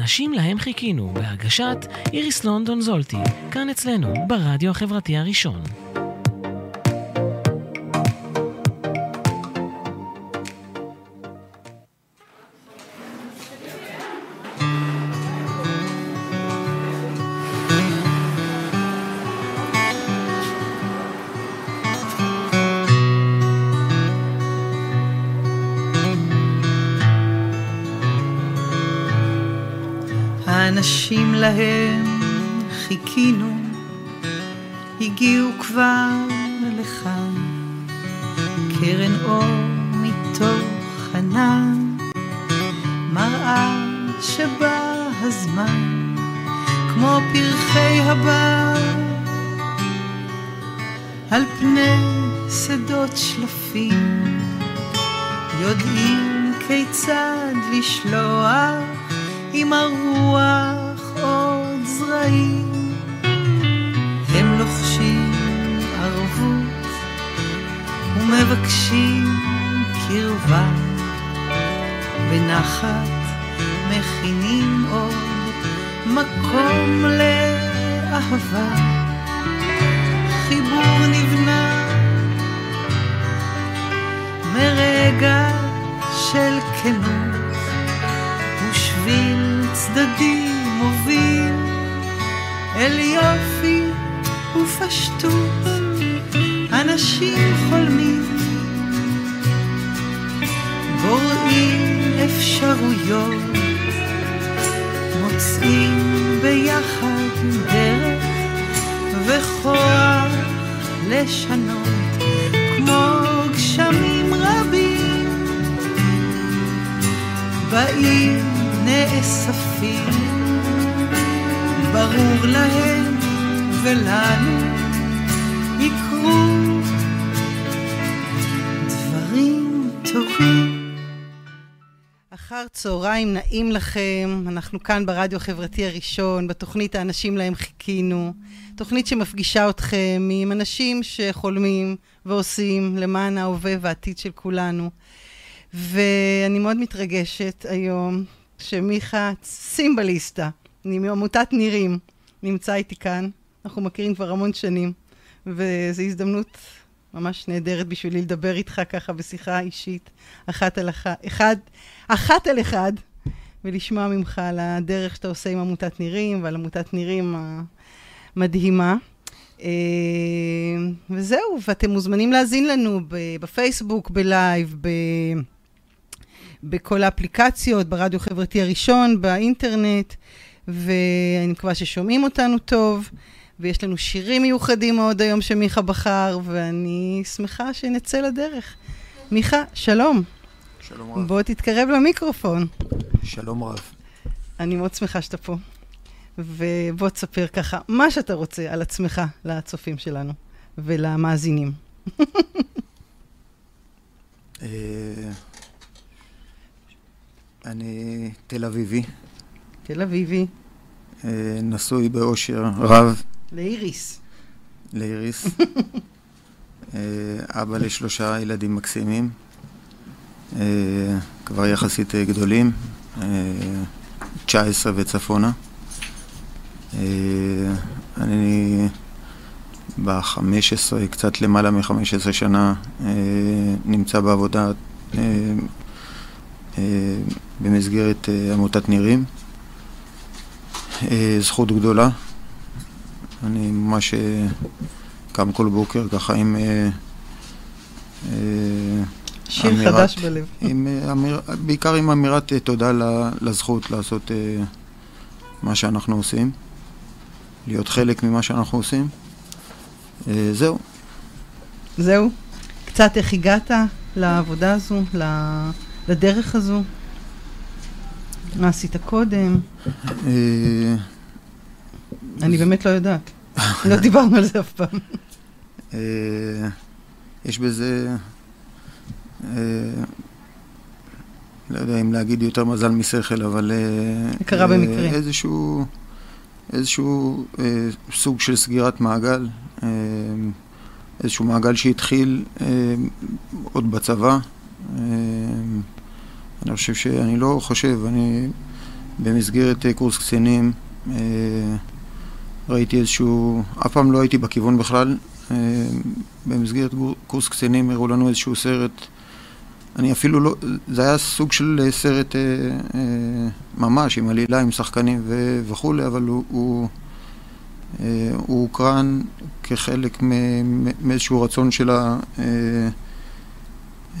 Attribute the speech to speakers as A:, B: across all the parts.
A: האנשים להם חיכינו, בהגשת איריס לונדון זולטי, כאן אצלנו, ברדיו החברתי הראשון.
B: להם חיכינו, הגיעו כבר לכאן, קרן אור מתוך ענן, מראה שבא הזמן, כמו פרחי הבר, על פני שדות שלפים, יודעים כיצד לשלוח עם הרוח עוד זרעים. הם לוחשים ערבות ומבקשים קרבה. בנחת מכינים עוד מקום לאהבה. לכם, אנחנו כאן ברדיו החברתי הראשון, בתוכנית האנשים להם חיכינו, תוכנית שמפגישה אתכם עם אנשים שחולמים ועושים למען ההווה והעתיד של כולנו. ואני מאוד מתרגשת היום שמיכה סימבליסטה, אני מעמותת נירים, נמצא איתי כאן. אנחנו מכירים כבר המון שנים, וזו הזדמנות ממש נהדרת בשבילי לדבר איתך ככה בשיחה אישית, אחת על אחת, אחד, אחת על אחד, ולשמוע ממך על הדרך שאתה עושה עם עמותת נירים ועל עמותת נירים המדהימה. וזהו, ואתם מוזמנים להאזין לנו בפייסבוק, בלייב, ב... בכל האפליקציות, ברדיו החברתי הראשון, באינטרנט, ואני מקווה ששומעים אותנו טוב, ויש לנו שירים מיוחדים מאוד היום שמיכה בחר, ואני שמחה שנצא לדרך. מיכה, שלום.
C: שלום רב.
B: בוא תתקרב למיקרופון.
C: שלום רב.
B: אני מאוד שמחה שאתה פה. ובוא תספר ככה מה שאתה רוצה על עצמך לצופים שלנו ולמאזינים.
C: אה, אני תל אביבי.
B: תל אביבי.
C: אה, נשוי באושר רב.
B: לאיריס.
C: לאיריס. אה, אבא לשלושה ילדים מקסימים. אה, כבר יחסית גדולים. 19 וצפונה. אני ב-15, קצת למעלה מ-15 שנה, נמצא בעבודה במסגרת עמותת נירים. זכות גדולה. אני ממש קם כל בוקר ככה עם...
B: שיר אמירת, חדש בלב.
C: עם, אמיר, בעיקר עם אמירת תודה לזכות לעשות מה שאנחנו עושים, להיות חלק ממה שאנחנו עושים. זהו.
B: זהו? קצת איך הגעת לעבודה הזו, לדרך הזו? מה עשית קודם? אני באמת לא יודעת. לא דיברנו על זה אף פעם.
C: יש בזה, לא יודע אם להגיד יותר מזל משכל, אבל...
B: קרה במקרה.
C: איזשהו, איזשהו סוג של סגירת מעגל, איזשהו מעגל שהתחיל עוד בצבא. אני חושב שאני לא חושב, אני במסגרת אה, קורס קצינים אה, ראיתי איזשהו, אף פעם לא הייתי בכיוון בכלל. אה, במסגרת קורס קצינים הראו לנו איזשהו סרט, אני אפילו לא, זה היה סוג של סרט ממש, עם עלילה, עם שחקנים וכולי, אבל הוא, הוא, הוא הוקרן כחלק מאיזשהו רצון של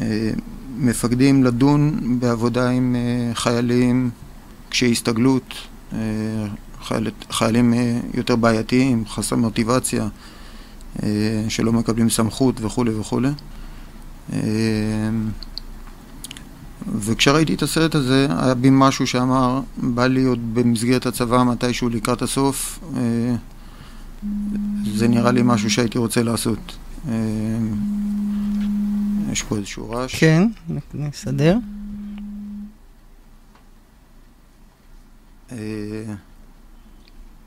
C: המפקדים לדון בעבודה עם חיילים קשיי הסתגלות, אה, חייל, חיילים אה, יותר בעייתיים, חסר מוטיבציה, אה, שלא מקבלים סמכות וכולי וכולי. וכשראיתי את הסרט הזה, היה בי משהו שאמר, בא לי עוד במסגרת הצבא מתישהו לקראת הסוף, זה נראה לי משהו שהייתי רוצה לעשות. יש פה איזשהו רעש.
B: כן, נסדר.
C: אה,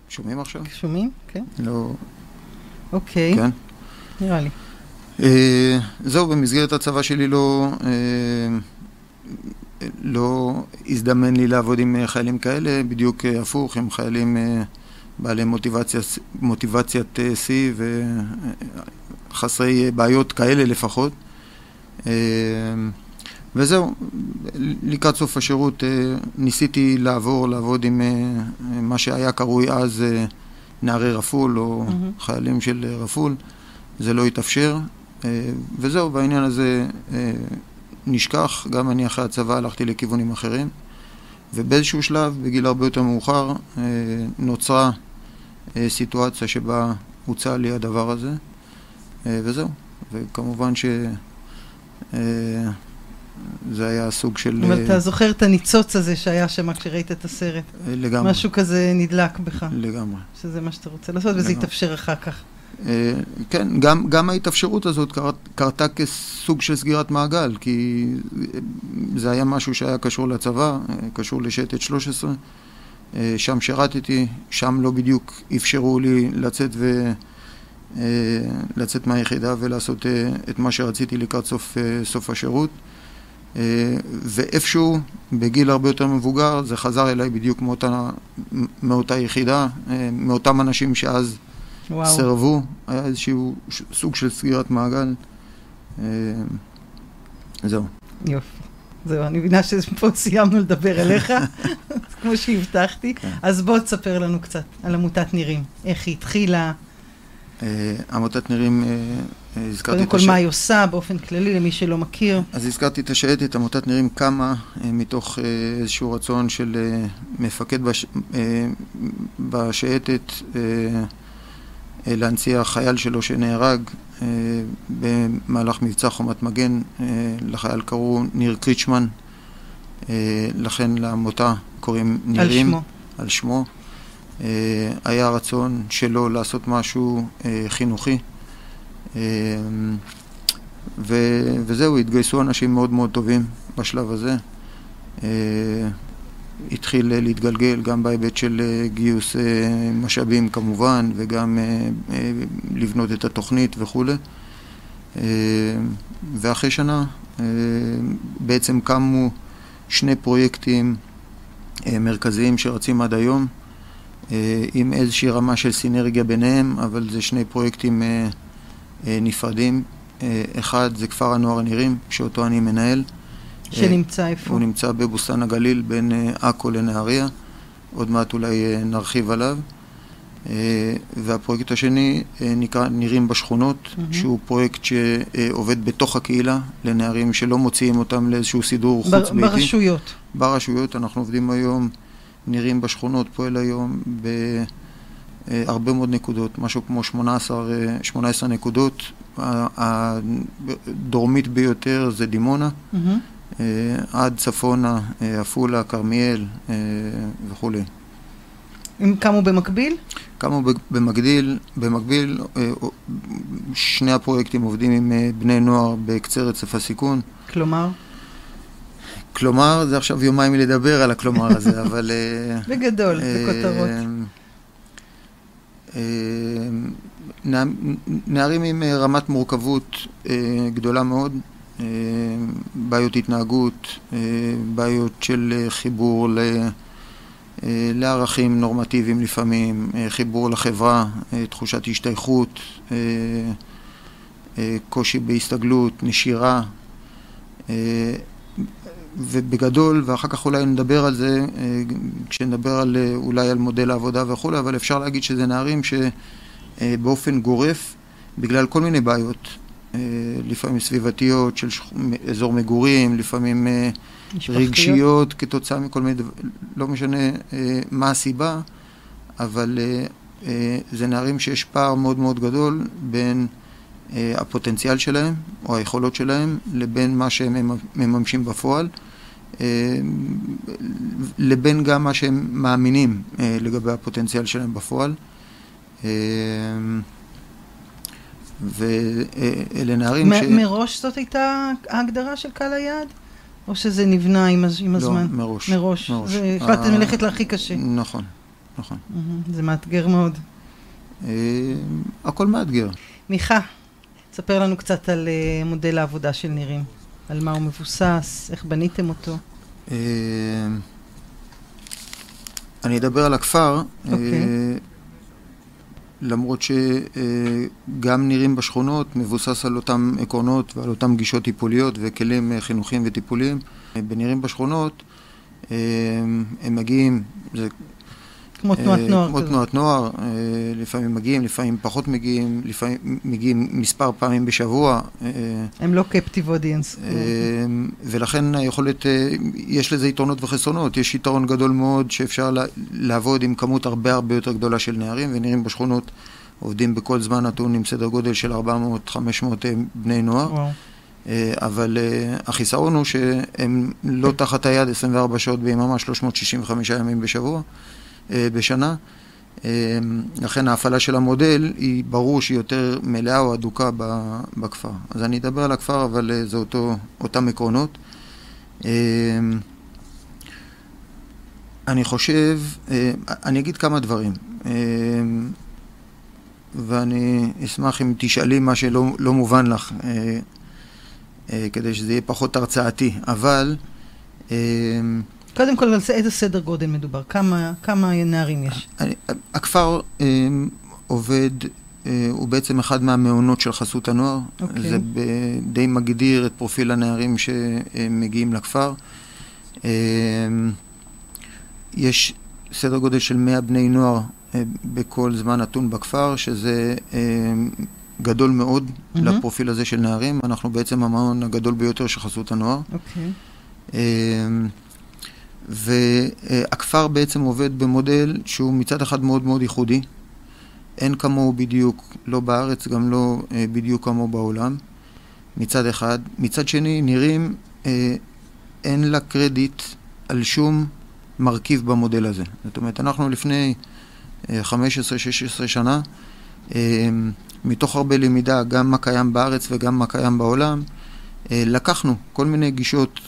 C: שומעים עכשיו?
B: שומעים? כן.
C: לא...
B: אוקיי.
C: כן.
B: נראה לי.
C: אה, זהו, במסגרת הצבא שלי לא... אה, לא הזדמן לי לעבוד עם חיילים כאלה, בדיוק הפוך, עם חיילים בעלי מוטיבציה, מוטיבציית שיא וחסרי בעיות כאלה לפחות. וזהו, לקראת סוף השירות אה, ניסיתי לעבור, לעבוד עם אה, מה שהיה קרוי אז אה, נערי רפול או mm-hmm. חיילים של רפול, זה לא התאפשר, וזהו, בעניין הזה נשכח, גם אני אחרי הצבא הלכתי לכיוונים אחרים, ובאיזשהו שלב, בגיל הרבה יותר מאוחר, נוצרה סיטואציה שבה הוצע לי הדבר הזה, וזהו, וכמובן ש... זה היה סוג של...
B: אבל אתה זוכר את הניצוץ הזה שהיה שם כשראית את הסרט.
C: אה, לגמרי.
B: משהו כזה נדלק בך.
C: לגמרי.
B: שזה מה שאתה רוצה לעשות, וזה יתאפשר אחר כך.
C: אה, כן, גם, גם ההתאפשרות הזאת קרת, קרתה כסוג של סגירת מעגל, כי זה היה משהו שהיה קשור לצבא, אה, קשור לשייטת 13. שם שירתתי, שם לא בדיוק אפשרו לי לצאת ו... לצאת מהיחידה ולעשות את מה שרציתי לקראת סוף, סוף השירות. אה, ואיפשהו, בגיל הרבה יותר מבוגר, זה חזר אליי בדיוק מאותה, מאותה יחידה, אה, מאותם אנשים שאז וואו. סרבו, היה איזשהו סוג של סגירת מעגל. אה, זהו.
B: יופי. זהו, אני מבינה שפה סיימנו לדבר אליך, כמו שהבטחתי. כן. אז בוא תספר לנו קצת על עמותת נירים, איך היא התחילה.
C: עמותת נירים
B: הזכרתי קודם כל. מה היא עושה באופן כללי, למי שלא מכיר.
C: אז הזכרתי את השייטת, עמותת נירים קמה אה, מתוך אה, איזשהו רצון של אה, מפקד בש... בשייטת להנציח חייל שלו שנהרג במהלך מבצע חומת מגן. לחייל קראו ניר קריצ'מן, לכן לעמותה קוראים נירים.
B: על שמו.
C: על שמו. היה רצון שלו לעשות משהו חינוכי. ו, וזהו, התגייסו אנשים מאוד מאוד טובים בשלב הזה. אה, התחיל להתגלגל גם בהיבט של אה, גיוס אה, משאבים כמובן, וגם לבנות את התוכנית וכולי. ואחרי שנה בעצם קמו שני פרויקטים מרכזיים שרצים עד היום, עם איזושהי רמה של סינרגיה ביניהם, אבל זה שני פרויקטים אה, נפרדים. אה, אחד זה כפר הנוער הנירים, שאותו אני מנהל.
B: שנמצא איפה?
C: הוא נמצא בבוסתן הגליל בין אה, עכו לנהריה. עוד מעט אולי נרחיב עליו. והפרויקט השני נקרא נירים בשכונות, mm-hmm. שהוא פרויקט שעובד בתוך הקהילה לנערים שלא מוציאים אותם לאיזשהו סידור חוץ-ביתי.
B: ברשויות.
C: ברשויות, אנחנו עובדים היום, נירים בשכונות, פועל היום ב... אה, הרבה מאוד נקודות, משהו כמו 18, 18 אה, נקודות. הדרומית ביותר זה דימונה, mm-hmm. עד צפונה, עפולה, כרמיאל וכולי.
B: הם קמו במקביל?
C: קמו במקביל, במקביל שני הפרויקטים עובדים עם בני נוער בקצה רצף הסיכון.
B: כלומר?
C: כלומר, זה עכשיו יומיים לדבר על הכלומר הזה, אבל...
B: בגדול, בכותרות.
C: אה, נערים עם אה, רמת מורכבות אה, גדולה מאוד, בעיות התנהגות, בעיות של חיבור אה, לערכים נורמטיביים לפעמים, אה, חיבור לחברה, אה, תחושת השתייכות, קושי בהסתגלות, נשירה, ובגדול, ואחר כך אולי נדבר על זה, כשנדבר על, אולי על מודל העבודה וכולי, אבל אפשר להגיד שזה נערים שבאופן גורף, בגלל כל מיני בעיות, לפעמים סביבתיות של אזור מגורים, לפעמים רגשיות כתוצאה מכל מיני דברים, לא משנה אה, מה הסיבה, אבל אה, אה, זה נערים שיש פער מאוד מאוד גדול בין אה, הפוטנציאל שלהם או היכולות שלהם לבין מה שהם מממשים בפועל. אה, לבין גם מה שהם מאמינים אה, לגבי הפוטנציאל שלהם בפועל. ואלה נערים
B: ש... מראש זאת הייתה ההגדרה של קהל היעד? או שזה נבנה עם, עם
C: לא,
B: הזמן?
C: לא, מראש.
B: מראש. מראש. אה, ללכת להכי קשה.
C: נכון, נכון.
B: זה מאתגר מאוד.
C: אה, הכל מאתגר.
B: מיכה, תספר לנו קצת על אה, מודל העבודה של נירים. על מה הוא מבוסס, איך בניתם אותו.
C: אני אדבר על הכפר. אוקיי. למרות שגם נראים בשכונות מבוסס על אותם עקרונות ועל אותם גישות טיפוליות וכלים חינוכיים וטיפוליים. בנראים בשכונות הם מגיעים, זה
B: כמו תנועת אה, נוער.
C: כמו תנועת נוער, אה, לפעמים מגיעים, לפעמים פחות מגיעים, לפעמים מגיעים מספר פעמים בשבוע.
B: אה, הם לא קפטיב אודיאנס.
C: ולכן היכולת, יש לזה יתרונות וחסרונות. יש יתרון גדול מאוד שאפשר לעבוד עם כמות הרבה הרבה יותר גדולה של נערים, ונראים בשכונות עובדים בכל זמן נתון עם סדר גודל של 400-500 בני נוער. וואו. אבל החיסרון הוא שהם לא תחת היד 24 שעות ביממה, 365 ימים בשבוע. אה, בשנה. אה, לכן ההפעלה של המודל היא ברור שהיא יותר מלאה או אדוקה בכפר. אז אני אדבר על הכפר, אבל אה, זה אותו, אותם עקרונות. אני חושב, אני אגיד כמה דברים, ואני אשמח אם תשאלי מה שלא לא מובן לך, כדי שזה יהיה פחות הרצאתי, אבל
B: קודם כל, על איזה סדר גודל מדובר? כמה, כמה נערים יש?
C: הכפר אה, עובד, אה, הוא בעצם אחד מהמעונות של חסות הנוער. אוקיי. זה די מגדיר את פרופיל הנערים שמגיעים לכפר. אה, יש סדר גודל של 100 בני נוער אה, בכל זמן נתון בכפר, שזה אה, גדול מאוד mm-hmm. לפרופיל הזה של נערים. אנחנו בעצם המעון הגדול ביותר של חסות הנוער. אוקיי. אה, והכפר בעצם עובד במודל שהוא מצד אחד מאוד מאוד ייחודי. אין כמוהו בדיוק, לא בארץ, גם לא אה, בדיוק כמוהו בעולם, מצד אחד. מצד שני, נראים, אה, אין לה קרדיט על שום מרכיב במודל הזה. זאת אומרת, אנחנו לפני אה, 15-16 שנה, אה, מתוך הרבה למידה, גם מה קיים בארץ וגם מה קיים בעולם, לקחנו כל מיני גישות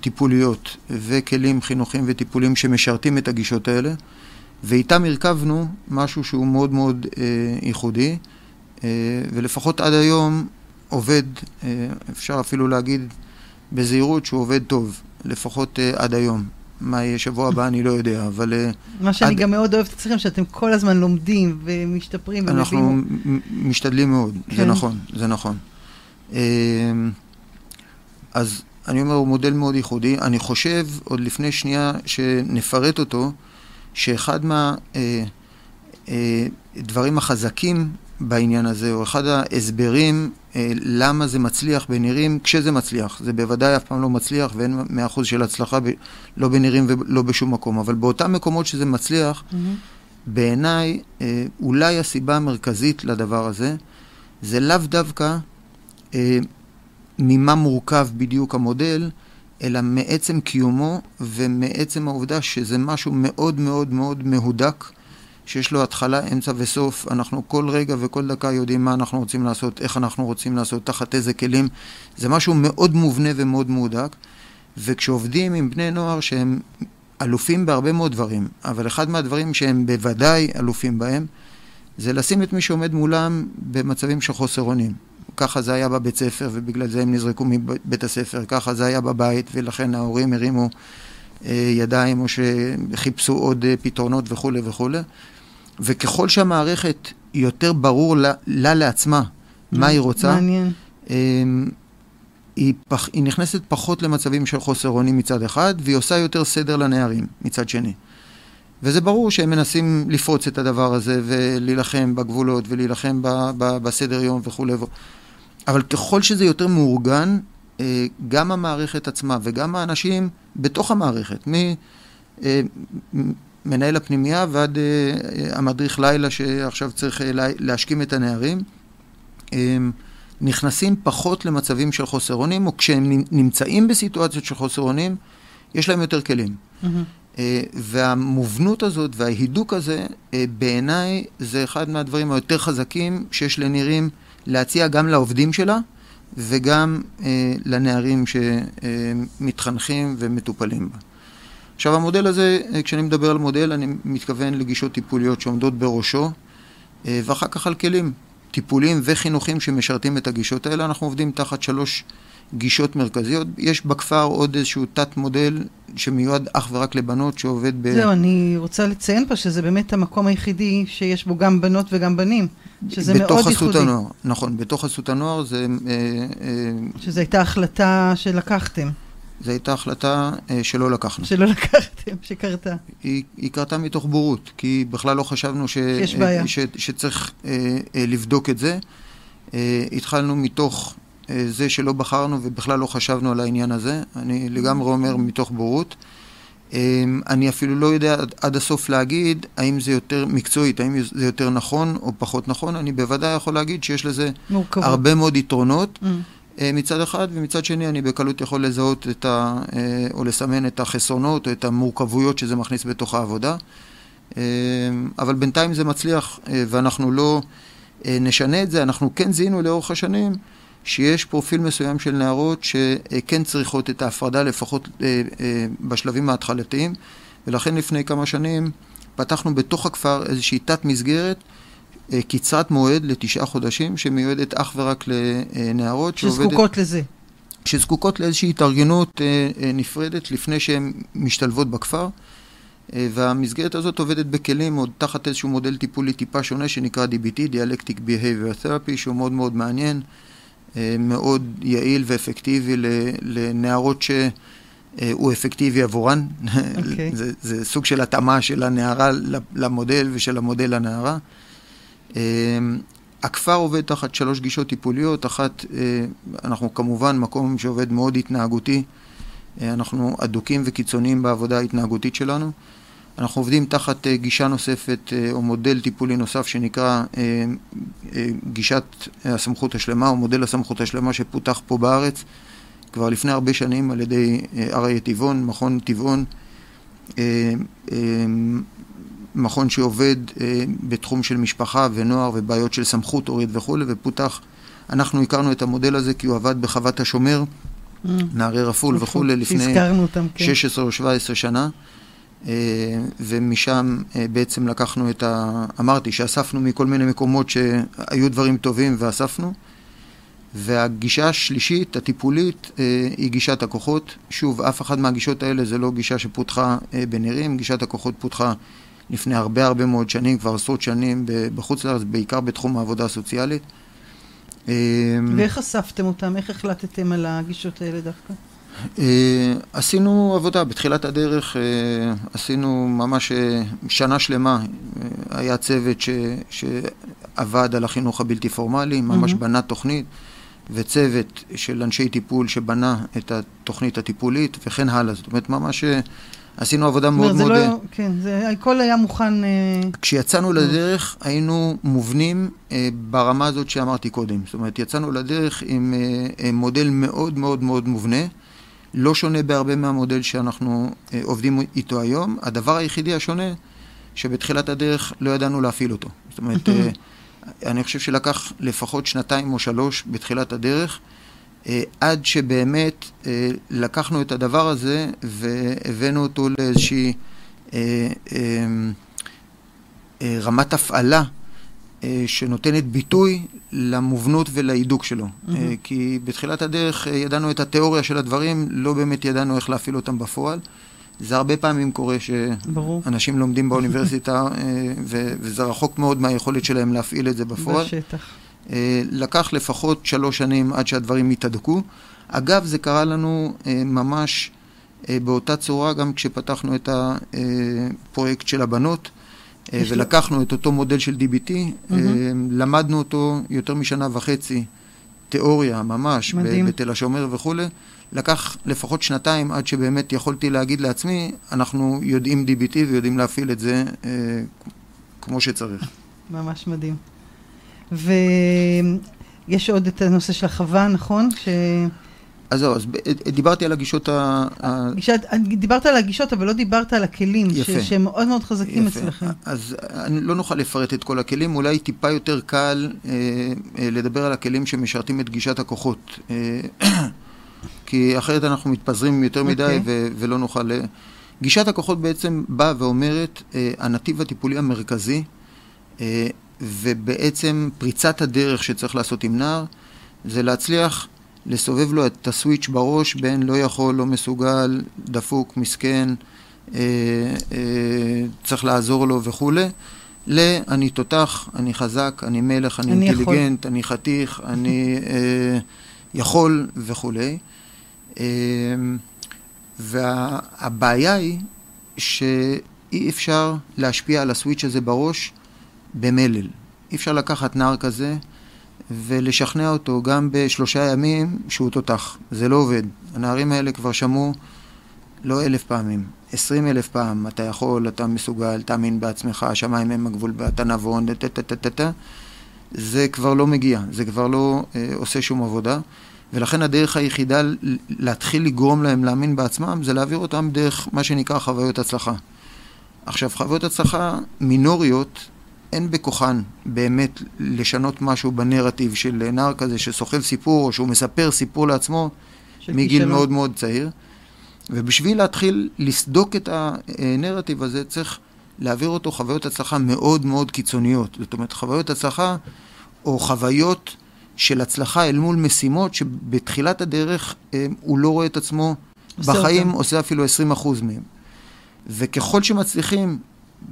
C: טיפוליות וכלים חינוכיים וטיפוליים שמשרתים את הגישות האלה, ואיתם הרכבנו משהו שהוא מאוד מאוד אה, ייחודי, אה, ולפחות עד היום עובד, אה, אפשר אפילו להגיד בזהירות שהוא עובד טוב, לפחות אה, עד היום. מה יהיה שבוע הבא אני לא יודע, אבל... אה,
B: מה שאני עד... גם מאוד אוהבת אצלכם, שאתם כל הזמן לומדים ומשתפרים.
C: אנחנו ומביאים... משתדלים מאוד, כן. זה נכון, זה נכון. אה, אז אני אומר, הוא מודל מאוד ייחודי. אני חושב, עוד לפני שנייה שנפרט אותו, שאחד מהדברים אה, אה, החזקים בעניין הזה, או אחד ההסברים אה, למה זה מצליח בנירים, כשזה מצליח. זה בוודאי אף פעם לא מצליח, ואין מאה אחוז של הצלחה ב, לא בנירים ולא בשום מקום. אבל באותם מקומות שזה מצליח, mm-hmm. בעיניי, אה, אולי הסיבה המרכזית לדבר הזה, זה לאו דווקא אה, ממה מורכב בדיוק המודל, אלא מעצם קיומו ומעצם העובדה שזה משהו מאוד מאוד מאוד מהודק, שיש לו התחלה, אמצע וסוף. אנחנו כל רגע וכל דקה יודעים מה אנחנו רוצים לעשות, איך אנחנו רוצים לעשות, תחת איזה כלים. זה משהו מאוד מובנה ומאוד מהודק. וכשעובדים עם בני נוער שהם אלופים בהרבה מאוד דברים, אבל אחד מהדברים שהם בוודאי אלופים בהם, זה לשים את מי שעומד מולם במצבים של חוסר אונים. ככה זה היה בבית ספר ובגלל זה הם נזרקו מבית הספר, ככה זה היה בבית ולכן ההורים הרימו ידיים או שחיפשו עוד פתרונות וכולי וכולי. וככל שהמערכת יותר ברור לה, לה לעצמה מה היא רוצה,
B: מעניין.
C: היא, פח, היא נכנסת פחות למצבים של חוסר אונים מצד אחד, והיא עושה יותר סדר לנערים מצד שני. וזה ברור שהם מנסים לפרוץ את הדבר הזה ולהילחם בגבולות ולהילחם ב, ב, בסדר יום וכולי. אבל ככל שזה יותר מאורגן, אה, גם המערכת עצמה וגם האנשים בתוך המערכת, ממנהל הפנימייה ועד אה, המדריך לילה שעכשיו צריך אה, להשכים את הנערים, נכנסים פחות למצבים של חוסר אונים, או כשהם נמצאים בסיטואציות של חוסר אונים, יש להם יותר כלים. Mm-hmm. והמובנות הזאת וההידוק הזה, בעיניי זה אחד מהדברים היותר חזקים שיש לנירים להציע גם לעובדים שלה וגם אה, לנערים שמתחנכים ומטופלים בה. עכשיו המודל הזה, אה, כשאני מדבר על מודל, אני מתכוון לגישות טיפוליות שעומדות בראשו, אה, ואחר כך על כלים טיפוליים וחינוכיים שמשרתים את הגישות האלה. אנחנו עובדים תחת שלוש גישות מרכזיות. יש בכפר עוד איזשהו תת מודל שמיועד אך ורק לבנות שעובד ב...
B: זהו, אני רוצה לציין פה שזה באמת המקום היחידי שיש בו גם בנות וגם בנים, שזה מאוד ייחודי.
C: בתוך חסות הנוער, נכון, בתוך חסות הנוער זה... אה,
B: אה, שזו הייתה החלטה שלקחתם.
C: זו הייתה החלטה אה, שלא לקחנו.
B: שלא לקחתם, שקרתה.
C: היא, היא קרתה מתוך בורות, כי בכלל לא חשבנו ש,
B: שיש בעיה.
C: ש, שצריך לבדוק את זה. התחלנו מתוך זה שלא בחרנו ובכלל לא חשבנו על העניין הזה. אני לגמרי אומר מתוך בורות. אה, אני אפילו לא יודע עד הסוף להגיד האם זה יותר מקצועית, האם זה יותר נכון או פחות נכון. אני בוודאי יכול להגיד שיש לזה מורכבות. הרבה מאוד יתרונות. Mm. אה, מצד אחד, ומצד שני אני בקלות יכול לזהות את ה... או לסמן את החסרונות או את המורכבויות שזה מכניס בתוך העבודה. אבל בינתיים זה מצליח ואנחנו לא נשנה את זה. אנחנו כן זיהינו לאורך השנים שיש פרופיל מסוים של נערות שכן צריכות את ההפרדה לפחות אה, אה, בשלבים ההתחלתיים. ולכן לפני כמה שנים פתחנו בתוך הכפר איזושהי תת מסגרת אה, קצרת מועד לתשעה חודשים שמיועדת אך ורק לנערות
B: שזקוקות שעובדת, לזה.
C: שזקוקות לאיזושהי התארגנות נפרדת לפני שהן משתלבות בכפר. והמסגרת הזאת עובדת בכלים עוד תחת איזשהו מודל טיפולי טיפה שונה שנקרא DBT, Dialectic Behavior Therapy, שהוא מאוד מאוד מעניין. אה, מאוד יעיל ואפקטיבי לנערות שהוא אפקטיבי עבורן. Okay. אוקיי. זה, זה סוג של התאמה של הנערה למודל ושל המודל לנערה. אה, הכפר עובד תחת שלוש גישות טיפוליות, אחת, אה, אנחנו כמובן מקום שעובד מאוד התנהגותי, אנחנו אדוקים וקיצוניים בעבודה ההתנהגותית שלנו. אנחנו עובדים תחת uh, גישה נוספת uh, או מודל טיפולי נוסף שנקרא uh, גישת הסמכות השלמה או מודל הסמכות השלמה שפותח פה בארץ כבר לפני הרבה שנים על ידי אריה טבעון, מכון טבעון, מכון שעובד בתחום של משפחה ונוער ובעיות של סמכות הורית וכולי ופותח, אנחנו הכרנו את המודל הזה כי הוא עבד בחוות השומר. נערי רפול וכולי לפני אותם, כן. 16 או 17 שנה. אה, ומשם אה, בעצם לקחנו את ה... אמרתי שאספנו מכל מיני מקומות שהיו דברים טובים ואספנו. והגישה השלישית, הטיפולית, אה, היא גישת הכוחות. שוב, אף אחת מהגישות האלה זה לא גישה שפותחה בנירים, גישת הכוחות פותחה לפני הרבה הרבה מאוד שנים, כבר עשרות שנים בחוץ לארץ, בעיקר בתחום העבודה הסוציאלית.
B: ואיך אספתם אותם? איך החלטתם על הגישות האלה דווקא?
C: Uh, עשינו עבודה, בתחילת הדרך uh, עשינו ממש uh, שנה שלמה, uh, היה צוות ש, שעבד על החינוך הבלתי פורמלי, ממש mm-hmm. בנה תוכנית, וצוות של אנשי טיפול שבנה את התוכנית הטיפולית וכן הלאה, זאת אומרת ממש uh, עשינו עבודה מאוד מאוד...
B: לא, כן, זה, הכל היה מוכן... Uh...
C: כשיצאנו לדרך היינו מובנים uh, ברמה הזאת שאמרתי קודם, זאת אומרת יצאנו לדרך עם uh, מודל מאוד מאוד מאוד מובנה. לא שונה בהרבה מהמודל שאנחנו אה, עובדים איתו היום. הדבר היחידי השונה, שבתחילת הדרך לא ידענו להפעיל אותו. זאת אומרת, אה, אני חושב שלקח לפחות שנתיים או שלוש בתחילת הדרך, אה, עד שבאמת לקחנו את הדבר הזה והבאנו אותו לאיזושהי רמת הפעלה. אה, שנותנת ביטוי למובנות ולהידוק שלו. Mm-hmm. כי בתחילת הדרך אה, ידענו את התיאוריה של הדברים, לא באמת ידענו איך להפעיל אותם בפועל. זה הרבה פעמים קורה שאנשים לומדים באוניברסיטה, וזה רחוק מאוד מהיכולת שלהם להפעיל את זה בפועל.
B: בשטח.
C: לקח לפחות שלוש שנים עד שהדברים התהדקו. אגב, זה קרה לנו ממש באותה צורה גם כשפתחנו את הפרויקט של הבנות. ולקחנו את אותו מודל של DBT, mm-hmm. למדנו אותו יותר משנה וחצי, תיאוריה ממש, מדהים. בתל השומר וכולי. לקח לפחות שנתיים עד שבאמת יכולתי להגיד לעצמי, אנחנו יודעים DBT ויודעים להפעיל את זה אה, כמו שצריך.
B: ממש מדהים. ויש עוד את הנושא של החווה, נכון? ש...
C: אז זהו, אז דיברתי על הגישות ה...
B: גישת, דיברת על הגישות, אבל לא דיברת על הכלים, יפה. ש, שהם מאוד מאוד חזקים יפה. אצלכם.
C: אז אני לא נוכל לפרט את כל הכלים, אולי טיפה יותר קל אה, אה, לדבר על הכלים שמשרתים את גישת הכוחות. אה, כי אחרת אנחנו מתפזרים יותר מדי okay. אוקיי. ו- ולא נוכל... גישת הכוחות בעצם באה ואומרת, אה, הנתיב הטיפולי המרכזי, אה, ובעצם פריצת הדרך שצריך לעשות עם נער, זה להצליח לסובב לו את הסוויץ' בראש בין לא יכול, לא מסוגל, דפוק, מסכן, אה, אה, צריך לעזור לו וכולי, ל"אני תותח, אני חזק, אני מלך, אני, אני אינטליגנט, יכול. אני חתיך, אני אה, יכול וכולי. אה, והבעיה היא שאי אפשר להשפיע על הסוויץ' הזה בראש במלל. אי אפשר לקחת נער כזה ולשכנע אותו גם בשלושה ימים שהוא תותח. זה לא עובד. הנערים האלה כבר שמעו לא אלף פעמים, עשרים אלף פעם, אתה יכול, אתה מסוגל, תאמין בעצמך, השמיים הם הגבול ואתה נבון, טה-טה-טה-טה. זה כבר לא מגיע, זה כבר לא אה, עושה שום עבודה. ולכן הדרך היחידה להתחיל לגרום להם להאמין בעצמם זה להעביר אותם דרך מה שנקרא חוויות הצלחה. עכשיו, חוויות הצלחה מינוריות אין בכוחן באמת לשנות משהו בנרטיב של נער כזה שסוחב סיפור, או שהוא מספר סיפור לעצמו מגיל מאוד מאוד צעיר. ובשביל להתחיל לסדוק את הנרטיב הזה, צריך להעביר אותו חוויות הצלחה מאוד מאוד קיצוניות. זאת אומרת, חוויות הצלחה או חוויות של הצלחה אל מול משימות שבתחילת הדרך אה, הוא לא רואה את עצמו בחיים, אותם. עושה אפילו 20% מהם. וככל שמצליחים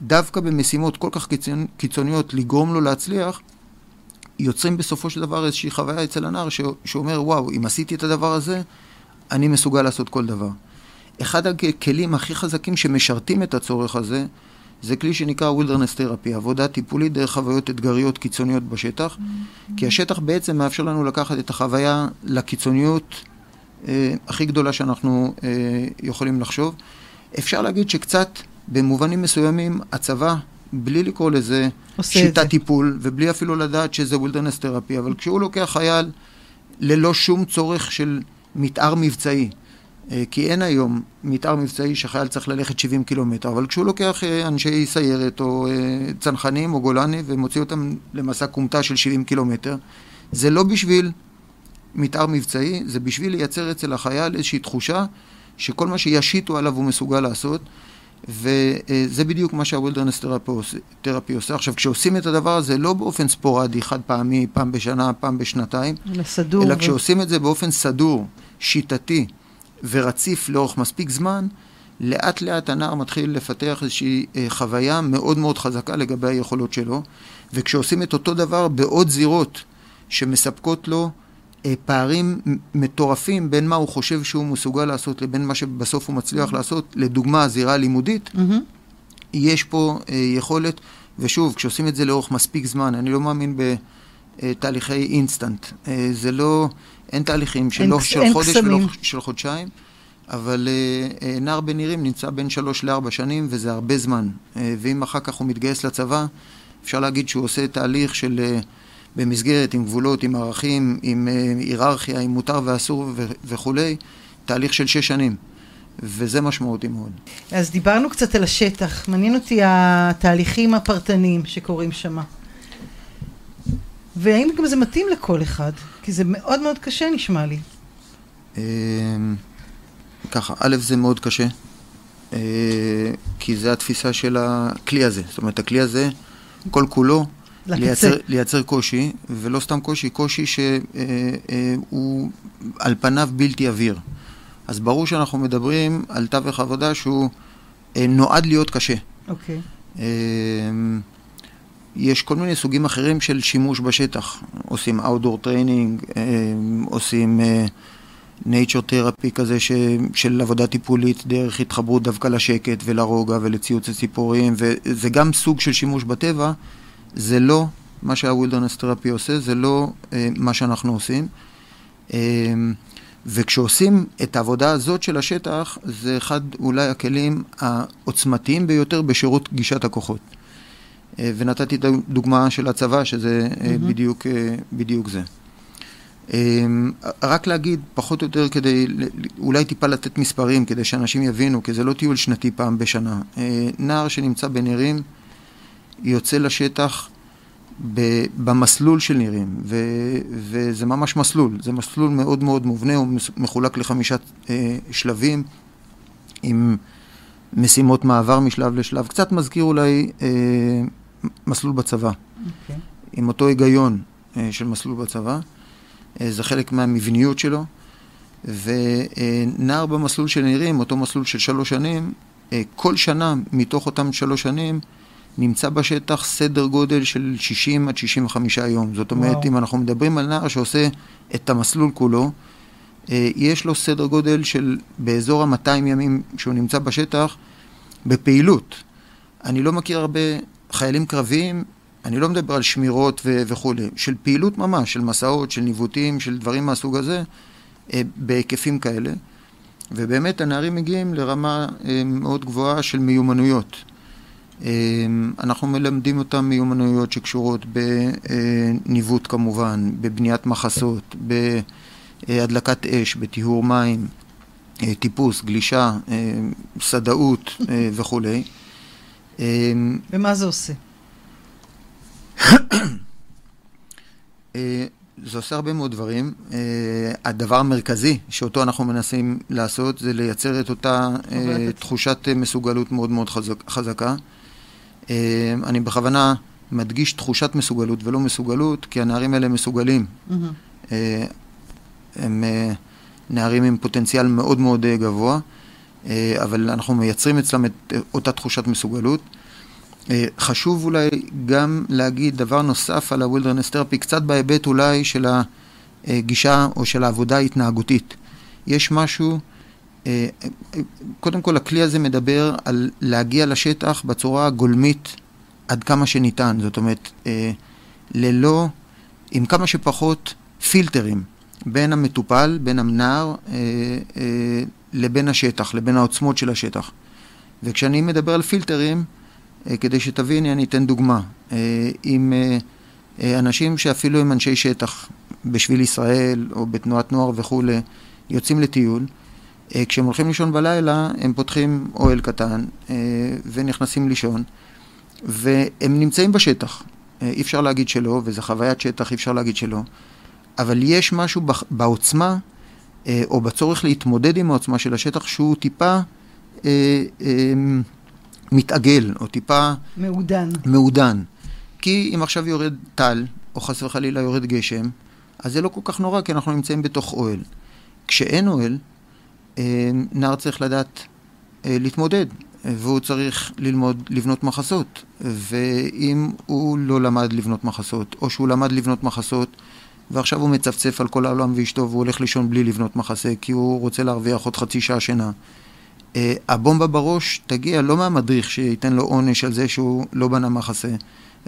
C: דווקא במשימות כל כך קיצונ... קיצוניות לגרום לו להצליח, יוצרים בסופו של דבר איזושהי חוויה אצל הנער ש... שאומר, וואו, אם עשיתי את הדבר הזה, אני מסוגל לעשות כל דבר. אחד הכלים הכי חזקים שמשרתים את הצורך הזה, זה כלי שנקרא וילדרנס תרפי, עבודה טיפולית דרך חוויות אתגריות קיצוניות בשטח, mm-hmm. כי השטח בעצם מאפשר לנו לקחת את החוויה לקיצוניות אה, הכי גדולה שאנחנו אה, יכולים לחשוב. אפשר להגיד שקצת במובנים מסוימים הצבא, בלי לקרוא לזה שיטת טיפול, ובלי אפילו לדעת שזה wilderness therapy, אבל כשהוא לוקח חייל ללא שום צורך של מתאר מבצעי, אה, כי אין היום מתאר מבצעי שחייל צריך ללכת 70 קילומטר, אבל כשהוא לוקח אה, אנשי סיירת או אה, צנחנים או גולני ומוציא אותם למסע כומתה של 70 קילומטר, זה לא בשביל מתאר מבצעי, זה בשביל לייצר אצל החייל איזושהי תחושה שכל מה שישיתו עליו הוא מסוגל לעשות. וזה בדיוק מה שה wilderness therapy עושה. עכשיו, כשעושים את הדבר הזה לא באופן ספורדי, חד פעמי, פעם בשנה, פעם בשנתיים, אלא סדור. אלא ו... כשעושים את זה באופן סדור, שיטתי ורציף לאורך מספיק זמן, לאט לאט הנער מתחיל לפתח איזושהי אה, חוויה מאוד מאוד חזקה לגבי היכולות שלו, וכשעושים את אותו דבר בעוד זירות שמספקות לו פערים מטורפים בין מה הוא חושב שהוא מסוגל לעשות לבין מה שבסוף הוא מצליח לעשות. לדוגמה, זירה לימודית, mm-hmm. יש פה אה, יכולת, ושוב, כשעושים את זה לאורך מספיק זמן, אני לא מאמין בתהליכי אינסטנט. אה, זה לא, אין תהליכים של, אין, של חודש קסמים. ולא של חודשיים. אבל uh, נער בנירים נמצא בין שלוש לארבע שנים, וזה הרבה זמן. Uh, ואם אחר כך הוא מתגייס לצבא, אפשר להגיד שהוא עושה תהליך של uh, במסגרת, עם גבולות, עם ערכים, עם אה, היררכיה, עם מותר ואסור ו- וכולי, תהליך של שש שנים. וזה משמעותי מאוד.
B: אז דיברנו קצת על השטח. מעניין אותי התהליכים הפרטניים שקורים שם. והאם גם זה מתאים לכל אחד? כי זה מאוד מאוד קשה נשמע לי.
C: אמ, ככה, א', זה מאוד קשה, אה, כי זה התפיסה של הכלי הזה. זאת אומרת, הכלי הזה, כל כולו, לייצר, לייצר קושי, ולא סתם קושי, קושי שהוא אה, אה, על פניו בלתי עביר. אז ברור שאנחנו מדברים על תווך עבודה שהוא אה, נועד להיות קשה.
B: אוקיי.
C: אה, יש כל מיני סוגים אחרים של שימוש בשטח. עושים outdoor training, אה, עושים אה, nature therapy כזה ש, של עבודה טיפולית דרך התחברות דווקא לשקט ולרוגע ולציוץ הציפורים, וזה גם סוג של שימוש בטבע, זה לא מה שה wilderness therapy עושה, זה לא אה, מה שאנחנו עושים. אה, וכשעושים את העבודה הזאת של השטח, זה אחד אולי הכלים העוצמתיים ביותר בשירות גישת הכוחות. אה, ונתתי את הדוגמה של הצבא, שזה mm-hmm. בדיוק, בדיוק זה. רק להגיד, פחות או יותר כדי, אולי טיפה לתת מספרים, כדי שאנשים יבינו, כי זה לא טיול שנתי פעם בשנה. נער שנמצא בנירים, יוצא לשטח במסלול של נירים, ו, וזה ממש מסלול, זה מסלול מאוד מאוד מובנה, הוא מחולק לחמישה אה, שלבים עם משימות מעבר משלב לשלב, קצת מזכיר אולי אה, מסלול בצבא, okay. אוקיי. עם אותו היגיון אה, של מסלול בצבא, אה, זה חלק מהמבניות שלו, ונער במסלול של נירים, אותו מסלול של שלוש שנים, אה, כל שנה מתוך אותם שלוש שנים, נמצא בשטח סדר גודל של 60 עד 65 יום. זאת אומרת, וואו. אם אנחנו מדברים על נער שעושה את המסלול כולו, אה, יש לו סדר גודל של באזור ה-200 ימים שהוא נמצא בשטח בפעילות. אני לא מכיר הרבה חיילים קרביים, אני לא מדבר על שמירות ו- וכולי, של פעילות ממש, של מסעות, של ניווטים, של דברים מהסוג הזה, אה, בהיקפים כאלה. ובאמת הנערים מגיעים לרמה אה, מאוד גבוהה של מיומנויות. אמ, אנחנו מלמדים אותם מיומנויות שקשורות בניווט כמובן, בבניית מחסות, בהדלקת אש, בטיהור מים, אה, טיפוס, גלישה, אה, סדאות אה, וכולי.
B: אמ, ומה זה עושה?
C: זה עושה הרבה מאוד דברים. Uh, הדבר המרכזי שאותו אנחנו מנסים לעשות זה לייצר את אותה uh, תחושת מסוגלות מאוד מאוד חזק, חזקה. אה, אני בכוונה מדגיש תחושת מסוגלות ולא מסוגלות, כי הנערים האלה מסוגלים. Mm-hmm. הם אה, נערים עם פוטנציאל מאוד מאוד גבוה, אבל אנחנו מייצרים אצלם את אותה תחושת מסוגלות. חשוב אולי גם להגיד דבר נוסף על ה-Wilderness Therapy, קצת בהיבט אולי של הגישה או של העבודה ההתנהגותית. יש משהו אה, קודם כל, הכלי הזה מדבר על להגיע לשטח בצורה הגולמית עד כמה שניתן. זאת אומרת, אה, ללא, עם כמה שפחות פילטרים בין המטופל, בין הנער, אה, לבין השטח, לבין העוצמות של השטח. וכשאני מדבר על פילטרים, כדי שתביני, אני אתן דוגמה. עם אנשים שאפילו הם אנשי שטח, בשביל ישראל או בתנועת נוער וכולי, יוצאים לטיול, אה, כשהם הולכים לישון בלילה, הם פותחים אוהל קטן אה, ונכנסים לישון, והם נמצאים בשטח. אה, אי אפשר להגיד שלא, וזו חוויית שטח, אי אפשר להגיד שלא, אבל יש משהו בעוצמה, או בצורך להתמודד עם העוצמה של השטח, שהוא טיפה מתעגל, או טיפה...
B: מעודן.
C: מעודן. כי אם עכשיו יורד טל, או חס וחלילה יורד גשם, אז זה לא כל כך נורא, כי אנחנו נמצאים בתוך אוהל. כשאין אוהל, אה, נער צריך לדעת אה, להתמודד, והוא צריך ללמוד לבנות מחסות. ואם הוא לא למד לבנות מחסות, או שהוא למד לבנות מחסות, ועכשיו הוא מצפצף על כל העולם ואשתו והוא הולך לישון בלי לבנות מחסה, כי הוא רוצה להרוויח עוד חצי שעה שינה. Uh, הבומבה בראש תגיע לא מהמדריך שייתן לו עונש על זה שהוא לא בנה מחסה,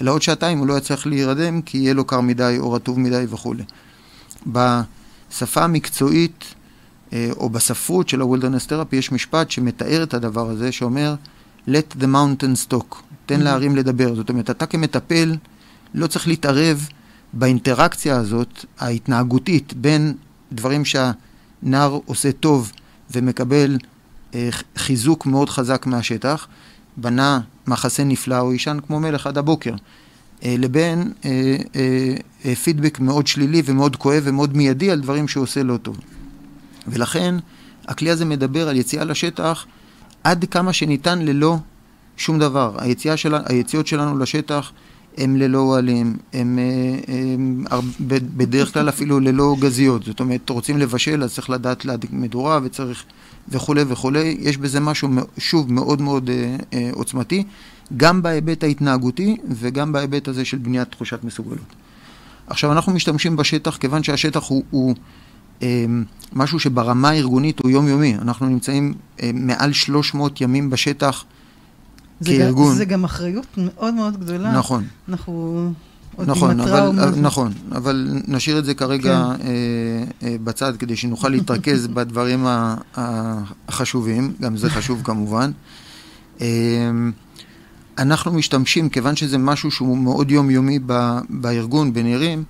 C: אלא עוד שעתיים הוא לא יצליח להירדם כי יהיה לו קר מדי או רטוב מדי וכולי. בשפה המקצועית אה, או בספרות של ה-Wilderness Therapy יש משפט שמתאר את הדבר הזה, שאומר, let the mountains talk, תן mm-hmm. להרים לדבר. זאת אומרת, אתה כמטפל לא צריך להתערב באינטראקציה הזאת, ההתנהגותית, בין דברים שהנער עושה טוב ומקבל אה, חיזוק מאוד חזק מהשטח, בנה מחסה נפלא או יישן כמו מלך עד הבוקר, אה, לבין אה, אה, אה, פידבק מאוד שלילי ומאוד כואב ומאוד מיידי על דברים שהוא עושה לא טוב. ולכן הכלי הזה מדבר על יציאה לשטח עד כמה שניתן ללא שום דבר. היציאה של, היציאות שלנו לשטח הם ללא אוהלים, הם, אה, הם, הם בדרך כלל אפילו ללא גזיות. זאת אומרת, רוצים לבשל, אז צריך לדעת להדליק מדורה וצריך וכולי וכולי. יש בזה משהו, שוב, מאוד מאוד אה, אה, עוצמתי, גם בהיבט ההתנהגותי וגם בהיבט הזה של בניית תחושת מסוגלות. עכשיו, אנחנו משתמשים בשטח כיוון שהשטח הוא, הוא משהו שברמה הארגונית הוא יומיומי. אנחנו נמצאים אה, מעל 300 ימים בשטח.
B: זה כארגון. גם, זה גם אחריות מאוד מאוד גדולה.
C: נכון.
B: אנחנו עוד
C: נכון, עם אבל, אבל, נכון, אבל נשאיר את זה כרגע כן. אה, אה, בצד כדי שנוכל להתרכז בדברים החשובים, גם זה חשוב כמובן. אה, אנחנו משתמשים, כיוון שזה משהו שהוא מאוד יומיומי ב, בארגון, בנירים,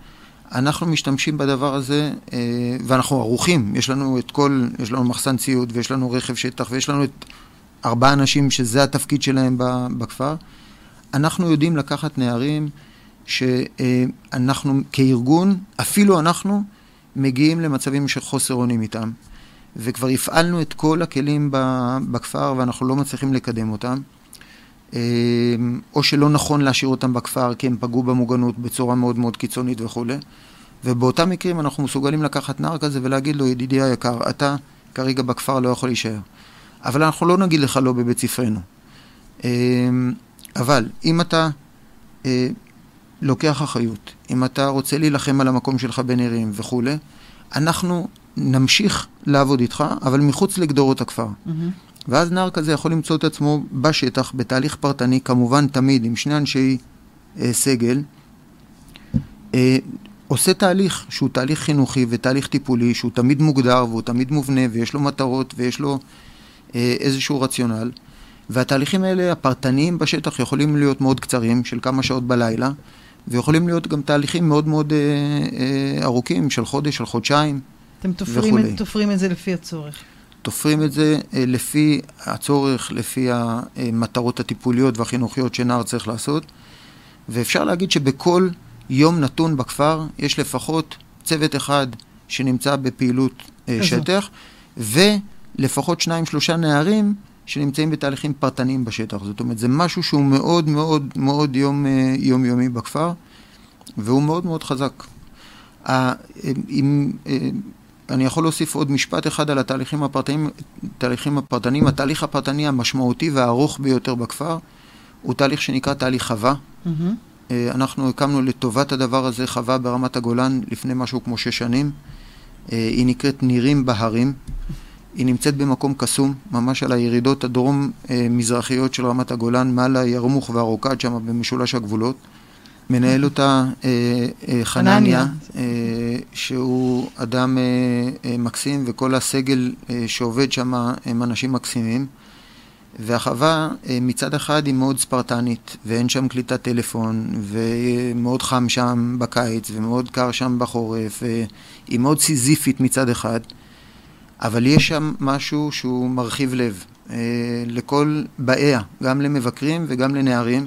C: אנחנו משתמשים בדבר הזה, אה, ואנחנו ערוכים, יש לנו את כל, יש לנו מחסן ציוד, ויש לנו רכב שטח, ויש לנו את ארבעה אנשים שזה התפקיד שלהם בכפר, אנחנו יודעים לקחת נערים שאנחנו כארגון, אפילו אנחנו, מגיעים למצבים של חוסר אונים איתם. וכבר הפעלנו את כל הכלים בכפר ואנחנו לא מצליחים לקדם אותם. או שלא נכון להשאיר אותם בכפר כי הם פגעו במוגנות בצורה מאוד מאוד קיצונית וכולי. ובאותם מקרים אנחנו מסוגלים לקחת נער כזה ולהגיד לו, ידידי היקר, אתה כרגע בכפר לא יכול להישאר. אבל אנחנו לא נגיד לך לא בבית ספרנו. אמ, אבל אם אתה אה, לוקח אחריות, אם אתה רוצה להילחם על המקום שלך בנרים וכולי, אנחנו נמשיך לעבוד איתך, אבל מחוץ לגדורות הכפר. Mm-hmm. ואז נער כזה יכול למצוא את עצמו בשטח, בתהליך פרטני, כמובן תמיד עם שני אנשי אה, סגל, אה, עושה תהליך שהוא תהליך חינוכי ותהליך טיפולי, שהוא תמיד מוגדר והוא תמיד מובנה ויש לו מטרות ויש לו אה, איזשהו רציונל, והתהליכים האלה, הפרטניים בשטח, יכולים להיות מאוד קצרים, של כמה שעות בלילה, ויכולים להיות גם תהליכים מאוד מאוד אה, אה, ארוכים, של חודש, של חודשיים
B: אתם תופרים. אתם תופרים את זה לפי הצורך.
C: תופרים את זה אה, לפי הצורך, לפי המטרות הטיפוליות והחינוכיות שנער צריך לעשות, ואפשר להגיד שבכל יום נתון בכפר יש לפחות צוות אחד שנמצא בפעילות אה, שטח, ו... לפחות שניים, שלושה נערים שנמצאים בתהליכים פרטניים בשטח. זאת אומרת, זה משהו שהוא מאוד מאוד מאוד יום, אה, יומיומי בכפר, והוא מאוד מאוד חזק. אם, אני יכול להוסיף עוד משפט אחד על התהליכים הפרטניים, התהליכים הפרטניים. התהליך הפרטני המשמעותי והארוך ביותר בכפר הוא תהליך שנקרא תהליך חווה. Mm-hmm. אנחנו הקמנו לטובת הדבר הזה חווה ברמת הגולן לפני משהו כמו שש שנים. היא נקראת נירים בהרים. היא נמצאת במקום קסום, ממש על הירידות הדרום-מזרחיות של רמת הגולן, מעל הירמוך והרוקד שם במשולש הגבולות. מנהל אותה אה, אה, חנניה, אה, שהוא אדם אה, אה, מקסים, וכל הסגל אה, שעובד שם הם אנשים מקסימים. והחווה מצד אחד היא מאוד ספרטנית, ואין שם קליטת טלפון, ומאוד חם שם בקיץ, ומאוד קר שם בחורף, והיא מאוד סיזיפית מצד אחד. אבל יש שם משהו שהוא מרחיב לב לכל באיה, גם למבקרים וגם לנערים,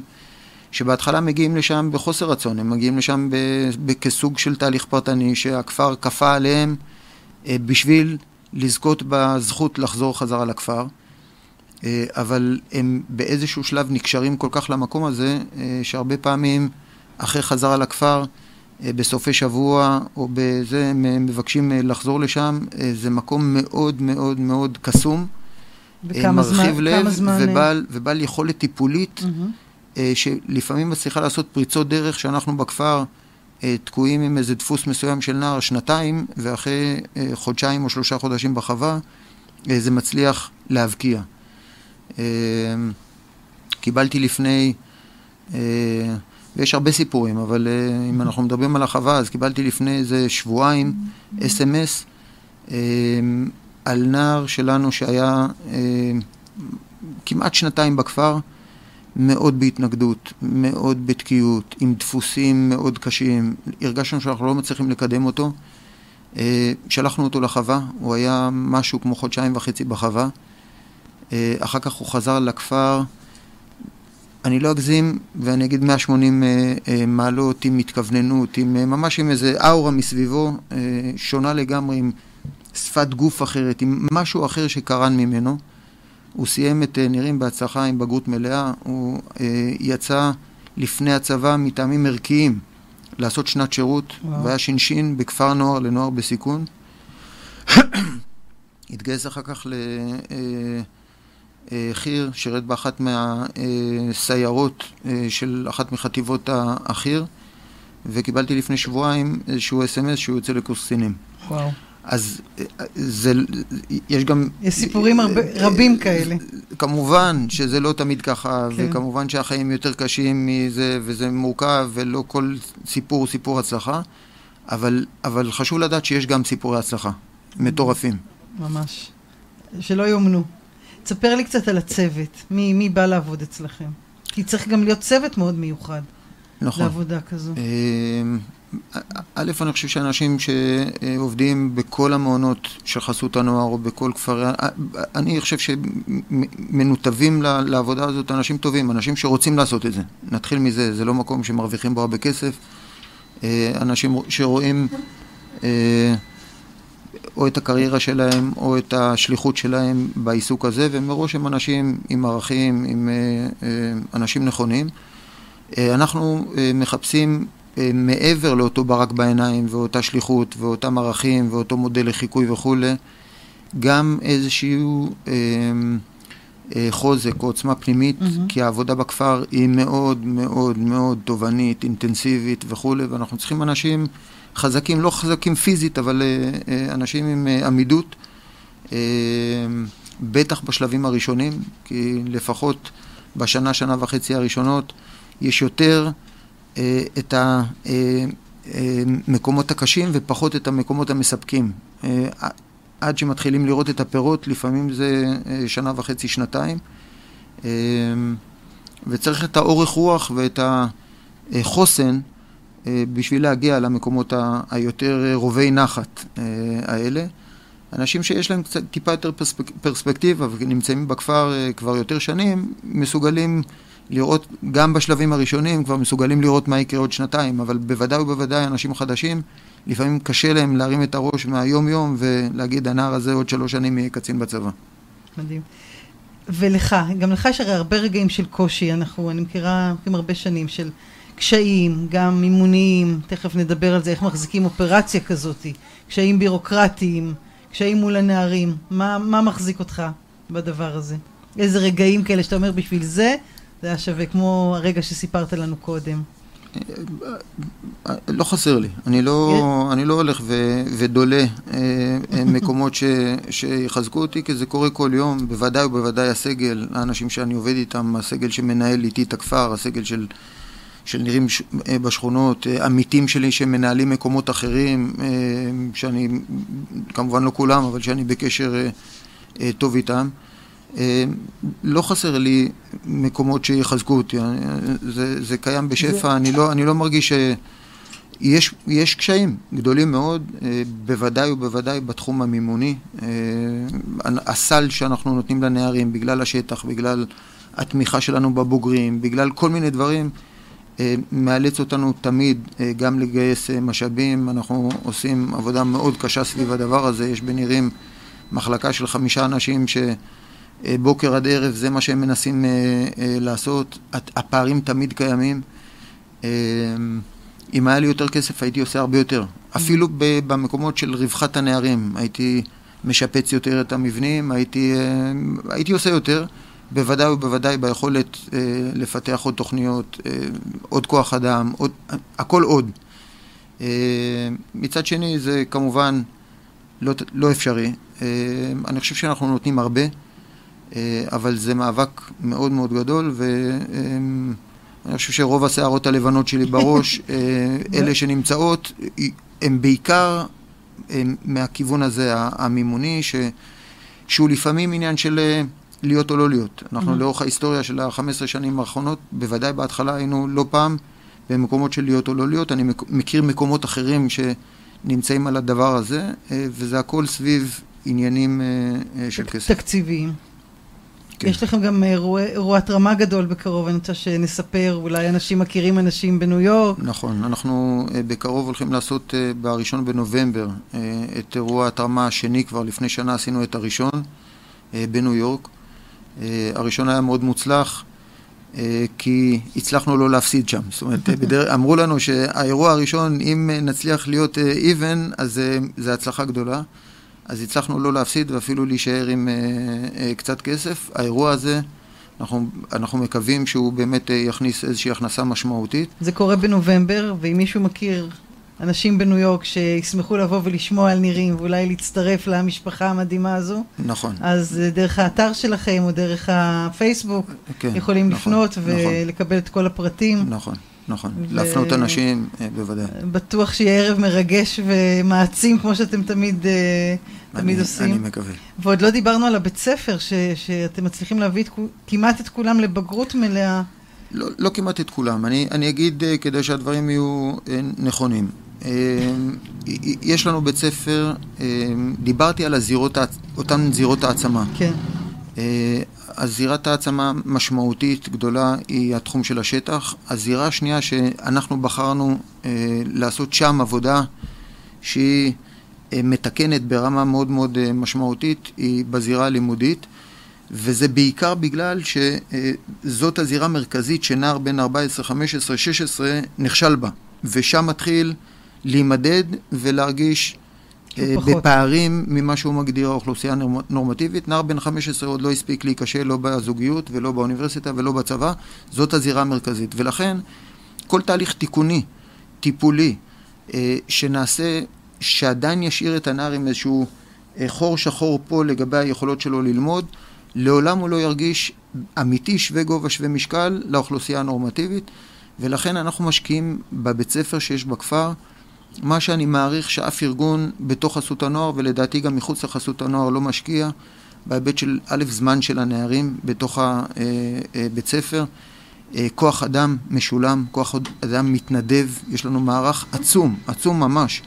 C: שבהתחלה מגיעים לשם בחוסר רצון, הם מגיעים לשם ב- כסוג של תהליך פרטני שהכפר כפה עליהם אה, בשביל לזכות בזכות לחזור חזרה לכפר. אה, אבל הם באיזשהו שלב נקשרים כל כך למקום הזה, אה, שהרבה פעמים אחרי חזרה לכפר, בסופי שבוע או בזה, הם מבקשים לחזור לשם. זה מקום מאוד מאוד מאוד קסום.
B: וכמה זמן?
C: מרחיב לב. ובעל, ובעל יכולת טיפולית, mm-hmm. שלפעמים מצליחה לעשות פריצות דרך שאנחנו בכפר תקועים עם איזה דפוס מסוים של נער שנתיים, ואחרי חודשיים או שלושה חודשים בחווה, זה מצליח להבקיע. קיבלתי לפני... ויש הרבה סיפורים, אבל אם אנחנו מדברים על החווה, אז קיבלתי לפני איזה שבועיים אס.אם.אס על נער שלנו שהיה כמעט שנתיים בכפר, מאוד בהתנגדות, מאוד בתקיעות, עם דפוסים מאוד קשים. הרגשנו שאנחנו לא מצליחים לקדם אותו. Uh, שלחנו אותו לחווה, הוא היה משהו כמו חודשיים וחצי בחווה. Uh, אחר כך הוא חזר לכפר. אני לא אגזים ואני אגיד 180 אה, אה, מעלות עם התכווננות, עם, אה, ממש עם איזה אאורה מסביבו, אה, שונה לגמרי, עם שפת גוף אחרת, עם משהו אחר שקרן ממנו. הוא סיים את אה, נירים בהצלחה עם בגרות מלאה, הוא אה, יצא לפני הצבא מטעמים ערכיים לעשות שנת שירות,
B: וואו.
C: והיה ש"ש בכפר נוער לנוער בסיכון. התגייס אחר כך לחי"ר, שירת באחת מהסיירות אה, של אחת מחטיבות החי"ר, וקיבלתי לפני שבועיים איזשהו אס.אם.אס שהוא יוצא לקורס קצינים.
B: וואו.
C: אז אה, זה, יש גם...
B: יש סיפורים הרבה, רבים כאלה.
C: כמובן שזה לא תמיד ככה,
B: כן.
C: וכמובן שהחיים יותר קשים מזה, וזה מורכב, ולא כל סיפור הוא סיפור הצלחה, אבל, אבל חשוב לדעת שיש גם סיפורי הצלחה, מטורפים.
B: ממש. שלא יאומנו. תספר לי קצת על הצוות. מי, מי בא לעבוד אצלכם? כי צריך גם להיות צוות מאוד מיוחד
C: נכון.
B: לעבודה כזו.
C: א', אני חושב שאנשים שעובדים בכל המעונות של חסות הנוער או בכל כפרי, אני חושב שמנותבים לעבודה הזאת אנשים טובים, אנשים שרוצים לעשות את זה. נתחיל מזה, זה לא מקום שמרוויחים בו הרבה כסף. אה, אנשים שרואים אה, או את הקריירה שלהם או את השליחות שלהם בעיסוק הזה, ומראש הם אנשים עם ערכים, עם אה, אנשים נכונים. אנחנו מחפשים מעבר לאותו ברק בעיניים ואותה שליחות ואותם ערכים ואותו מודל לחיקוי וכולי, גם איזשהו אה, אה, חוזק או עוצמה פנימית,
B: מהמם.
C: כי העבודה בכפר היא מאוד מאוד מאוד תובענית, אינטנסיבית וכולי, ואנחנו צריכים אנשים חזקים, לא חזקים פיזית, אבל אה, אה, אנשים עם אה, עמידות, אה, בטח בשלבים הראשונים, כי לפחות בשנה, שנה וחצי הראשונות, יש יותר את המקומות הקשים ופחות את המקומות המספקים. אה, עד שמתחילים לראות את הפירות, לפעמים זה אה, שנה וחצי, שנתיים. אה, וצריך את האורך רוח ואת החוסן אה, בשביל להגיע למקומות היותר אה, רובי נחת אה, האלה. אנשים שיש להם קצת טיפה יותר פרספק, פרספקטיבה ונמצאים בכפר אה, כבר יותר שנים, מסוגלים לראות, גם בשלבים הראשונים, כבר מסוגלים לראות מה יקרה עוד שנתיים, אבל בוודאי ובוודאי אנשים חדשים, לפעמים קשה להם להרים את הראש מהיום-יום ולהגיד, הנער הזה עוד שלוש שנים יהיה קצין בצבא.
B: מדהים. ולך, גם לך יש הרי הרבה רגעים של קושי, אנחנו, אני מכירה מכירים הרבה שנים של קשיים, גם מימוניים, תכף נדבר על זה, איך מחזיקים אופרציה כזאת, קשיים בירוקרטיים, קשיים מול הנערים, מה, מה מחזיק אותך בדבר הזה? איזה רגעים כאלה שאתה אומר בשביל זה, זה היה שווה, כמו הרגע שסיפרת לנו קודם.
C: לא חסר לי. אני לא, אני לא הולך ו, ודולה אה, אה, מקומות ש, שיחזקו אותי, כי זה קורה כל יום, בוודאי ובוודאי הסגל, האנשים שאני עובד איתם, הסגל שמנהל איתי את הכפר, הסגל של, של נראים ש, אה, בשכונות, עמיתים שלי שמנהלים מקומות אחרים, שאני, כמובן לא כולם, אבל שאני בקשר טוב איתם. אה, לא חסר לי מקומות שיחזקו אותי, אה, זה, זה קיים בשפע, אני לא, אני לא מרגיש שיש יש קשיים גדולים מאוד, אה, בוודאי ובוודאי בתחום המימוני. הסל שאנחנו נותנים לנערים, בגלל השטח, בגלל התמיכה שלנו בבוגרים, בגלל כל מיני דברים, מאלץ אותנו תמיד גם לגייס משאבים. אנחנו עושים עבודה מאוד קשה סביב הדבר הזה, יש בנירים מחלקה של חמישה אנשים ש... בוקר עד ערב, זה מה שהם מנסים אה, אה, לעשות. הפערים תמיד קיימים. אה, אם היה לי יותר כסף, הייתי עושה הרבה יותר. אפילו במקומות של רווחת הנערים, הייתי משפץ יותר את המבנים, הייתי, הייתי עושה יותר. בוודאי ובוודאי ביכולת אה, לפתח עוד תוכניות, אה, עוד כוח אדם, עוד, הכל עוד. אה, מצד שני, זה כמובן לא, לא אפשרי. אה, אני חושב שאנחנו נותנים הרבה. אה, אבל זה מאבק מאוד מאוד גדול, ואני חושב שרוב השערות הלבנות שלי בראש, אה, אלה שנמצאות, הן בעיקר הם מהכיוון הזה, המימוני, ש, שהוא לפעמים עניין של אה, להיות או לא להיות. אנחנו
B: Mhm.
C: לאורך ההיסטוריה של ה-15 שנים האחרונות, בוודאי בהתחלה היינו לא פעם במקומות של להיות או לא להיות. אני מכיר מקומות אחרים שנמצאים על הדבר הזה, וזה הכל סביב עניינים של כסף.
B: תקציביים.
C: כן.
B: יש לכם גם אירוע, אירוע התרמה גדול בקרוב, אני רוצה שנספר, אולי אנשים מכירים אנשים בניו יורק.
C: נכון, אנחנו אה, בקרוב הולכים לעשות אה, בראשון בנובמבר אה, את אירוע התרמה השני, כבר לפני שנה עשינו את הראשון אה, בניו יורק. אה, הראשון היה מאוד מוצלח. אה, כי הצלחנו לא להפסיד שם. זאת אומרת, בדרך, אמרו לנו שהאירוע הראשון, אם נצליח להיות even, אז זו הצלחה גדולה. אז הצלחנו לא להפסיד ואפילו להישאר עם קצת כסף. האירוע הזה... אנחנו, אנחנו מקווים שהוא באמת יכניס איזושהי הכנסה משמעותית.
B: זה קורה בנובמבר, ואם מישהו מכיר אנשים בניו יורק שישמחו לבוא ולשמוע על נירים ואולי להצטרף למשפחה המדהימה הזו.
C: נכון.
B: אז דרך האתר שלכם או דרך הפייסבוק כן, יכולים נכון, לפנות נכון. ולקבל את כל הפרטים.
C: נכון. נכון, ו... להפנות אנשים, אה, בוודאי.
B: בטוח שיהיה ערב מרגש ומעצים, כמו שאתם תמיד, אה, תמיד
C: אני,
B: עושים.
C: אני מקווה.
B: ועוד לא דיברנו על הבית ספר, ש, שאתם מצליחים להביא את, כמעט את כולם לבגרות מלאה.
C: לא, לא כמעט את כולם. אני, אני אגיד אה, כדי שהדברים יהיו נכונים. יש לנו בית ספר, דיברתי על הזירות, אותן זירות העצמה.
B: כן.
C: אה, הזירת העצמה משמעותית גדולה היא התחום של השטח. הזירה השנייה שאנחנו בחרנו אה, לעשות שם עבודה שהיא אה, מתקנת ברמה מאוד מאוד משמעותית היא בזירה הלימודית. וזה בעיקר בגלל שזאת הזירה המרכזית שנער בן 14, 15, 16 נכשל בה. ושם מתחיל להימדד ולהרגיש אה, בפערים ממה שהוא מגדיר האוכלוסייה נורמטיבית. נער בן 15 עוד לא הספיק להיכשל לא בזוגיות ולא באוניברסיטה ולא בצבא, זאת הזירה המרכזית. ולכן כל תהליך תיקוני, טיפולי, אה, שנעשה, שעדיין ישאיר את הנער עם איזשהו אה, חור שחור פה לגבי היכולות שלו ללמוד, לעולם הוא לא ירגיש אמיתי שווה גובה שווה משקל לאוכלוסייה הנורמטיבית, ולכן אנחנו משקיעים בבית ספר שיש בכפר מה שאני מעריך שאף ארגון בתוך חסות הנוער, ולדעתי גם מחוץ לחסות הנוער, לא משקיע בהיבט של א', זמן של הנערים בתוך הבית ספר. אה, כוח אדם משולם, כוח אדם מתנדב, יש לנו מערך עצום, עצום ממש,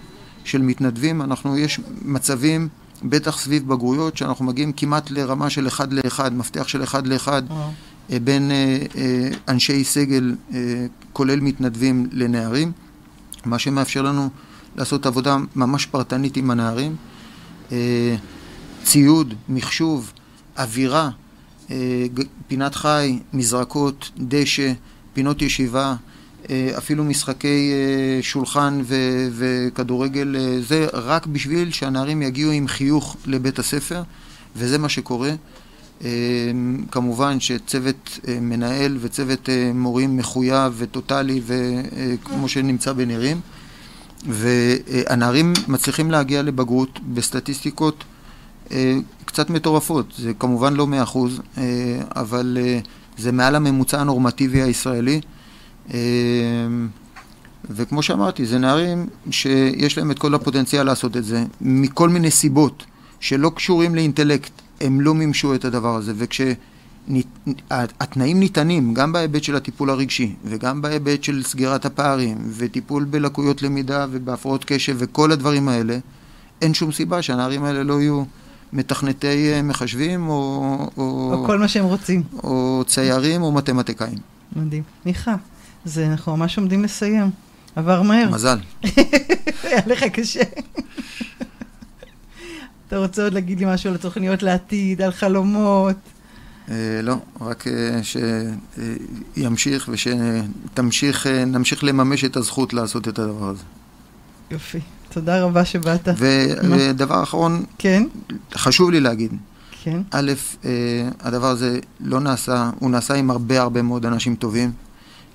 C: של מתנדבים. אנחנו, יש מצבים, בטח סביב בגרויות, שאנחנו מגיעים כמעט לרמה של אחד לאחד, מפתח של אחד לאחד, אה, בין אה, אנשי סגל, כולל מתנדבים, לנערים. מה שמאפשר לנו לעשות עבודה ממש פרטנית עם הנערים. אה, ציוד, מחשוב, אווירה, אה, פינת חי, מזרקות, דשא, פינות ישיבה, אה, אפילו משחקי שולחן וכדורגל, זה רק בשביל שהנערים יגיעו עם חיוך לבית הספר, וזה מה שקורה. כמובן שצוות מנהל וצוות מורים מחויב וטוטאלי וכמו שנמצא בנירים. והנערים מצליחים להגיע לבגרות בסטטיסטיקות קצת מטורפות. זה כמובן לא מאה אחוז, אבל זה מעל הממוצע הנורמטיבי הישראלי. וכמו שאמרתי, זה נערים שיש להם את כל הפוטנציאל לעשות את זה, מכל מיני סיבות שלא קשורים לאינטלקט. הם לא מימשו את הדבר הזה, וכשהתנאים ניתנים גם בהיבט של הטיפול הרגשי וגם בהיבט של סגירת הפערים וטיפול בלקויות למידה ובהפרעות קשב וכל הדברים האלה, אין שום סיבה שהנערים האלה לא יהיו מתכנתי אה, מחשבים או...
B: או, או כל מה שהם רוצים.
C: או ציירים או מתמטיקאים.
B: מדהים. מיכה, זה אנחנו ממש עומדים לסיים. עבר מהר.
C: מזל.
B: היה לך קשה. אתה רוצה עוד להגיד לי משהו על התוכניות לעתיד, על חלומות?
C: אה, לא, רק אה, שימשיך ושתמשיך, אה, נמשיך לממש את הזכות לעשות את הדבר הזה.
B: יופי, תודה רבה שבאת.
C: ודבר אחרון,
B: כן?
C: חשוב לי להגיד.
B: כן.
C: א', הדבר הזה לא נעשה, הוא נעשה עם הרבה הרבה מאוד אנשים טובים,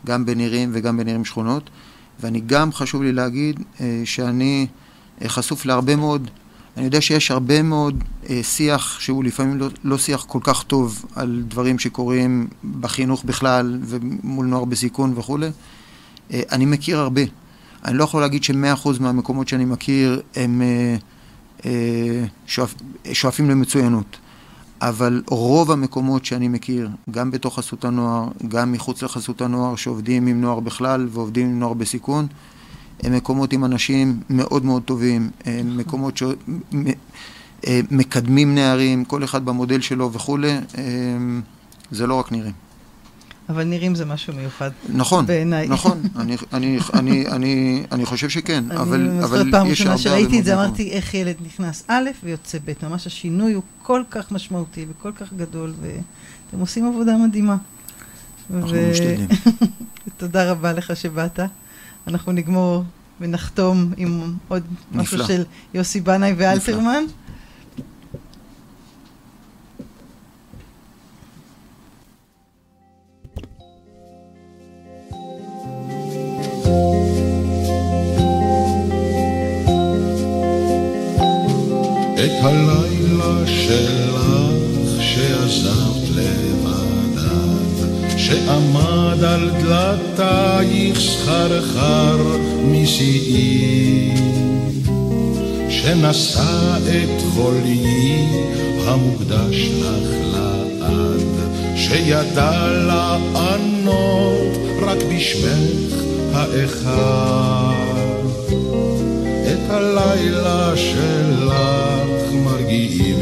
C: גם בנירים וגם בנירים שכונות, ואני גם חשוב לי להגיד שאני חשוף להרבה מאוד אני יודע שיש הרבה מאוד אה, שיח שהוא לפעמים לא, לא שיח כל כך טוב על דברים שקורים בחינוך בכלל ומול נוער בסיכון וכולי. אה, אני מכיר הרבה. אני לא יכול להגיד שמאה אחוז מהמקומות שאני מכיר הם אה, אה, שואפ, שואפים למצוינות. אבל רוב המקומות שאני מכיר, גם בתוך חסות הנוער, גם מחוץ לחסות הנוער, שעובדים עם נוער בכלל ועובדים עם נוער בסיכון, הם מקומות עם אנשים מאוד מאוד טובים, הם מקומות שמקדמים אה, נערים, כל אחד במודל שלו וכולי, אה, זה לא רק נירים.
B: אבל נירים זה משהו מיוחד.
C: נכון,
B: בעיניי.
C: נכון, אני, אני, אני, אני, אני חושב שכן,
B: אני
C: אבל,
B: אבל פעם ראשונה שראיתי את זה, אמרתי איך ילד נכנס א' ויוצא ב', ממש השינוי הוא כל כך משמעותי וכל כך גדול, ואתם עושים עבודה מדהימה.
C: אנחנו ו... משתדלים.
B: תודה רבה לך שבאת. אנחנו נגמור ונחתום עם עוד נפלא. משהו של יוסי בנאי ואלתרמן.
D: את הלילה שלך שעמד על דלתייך סחרחר משיאי, שנשא את חולי המוקדש לך לעד, שידע לענות רק בשמך האחד. את הלילה שלך מרגיעים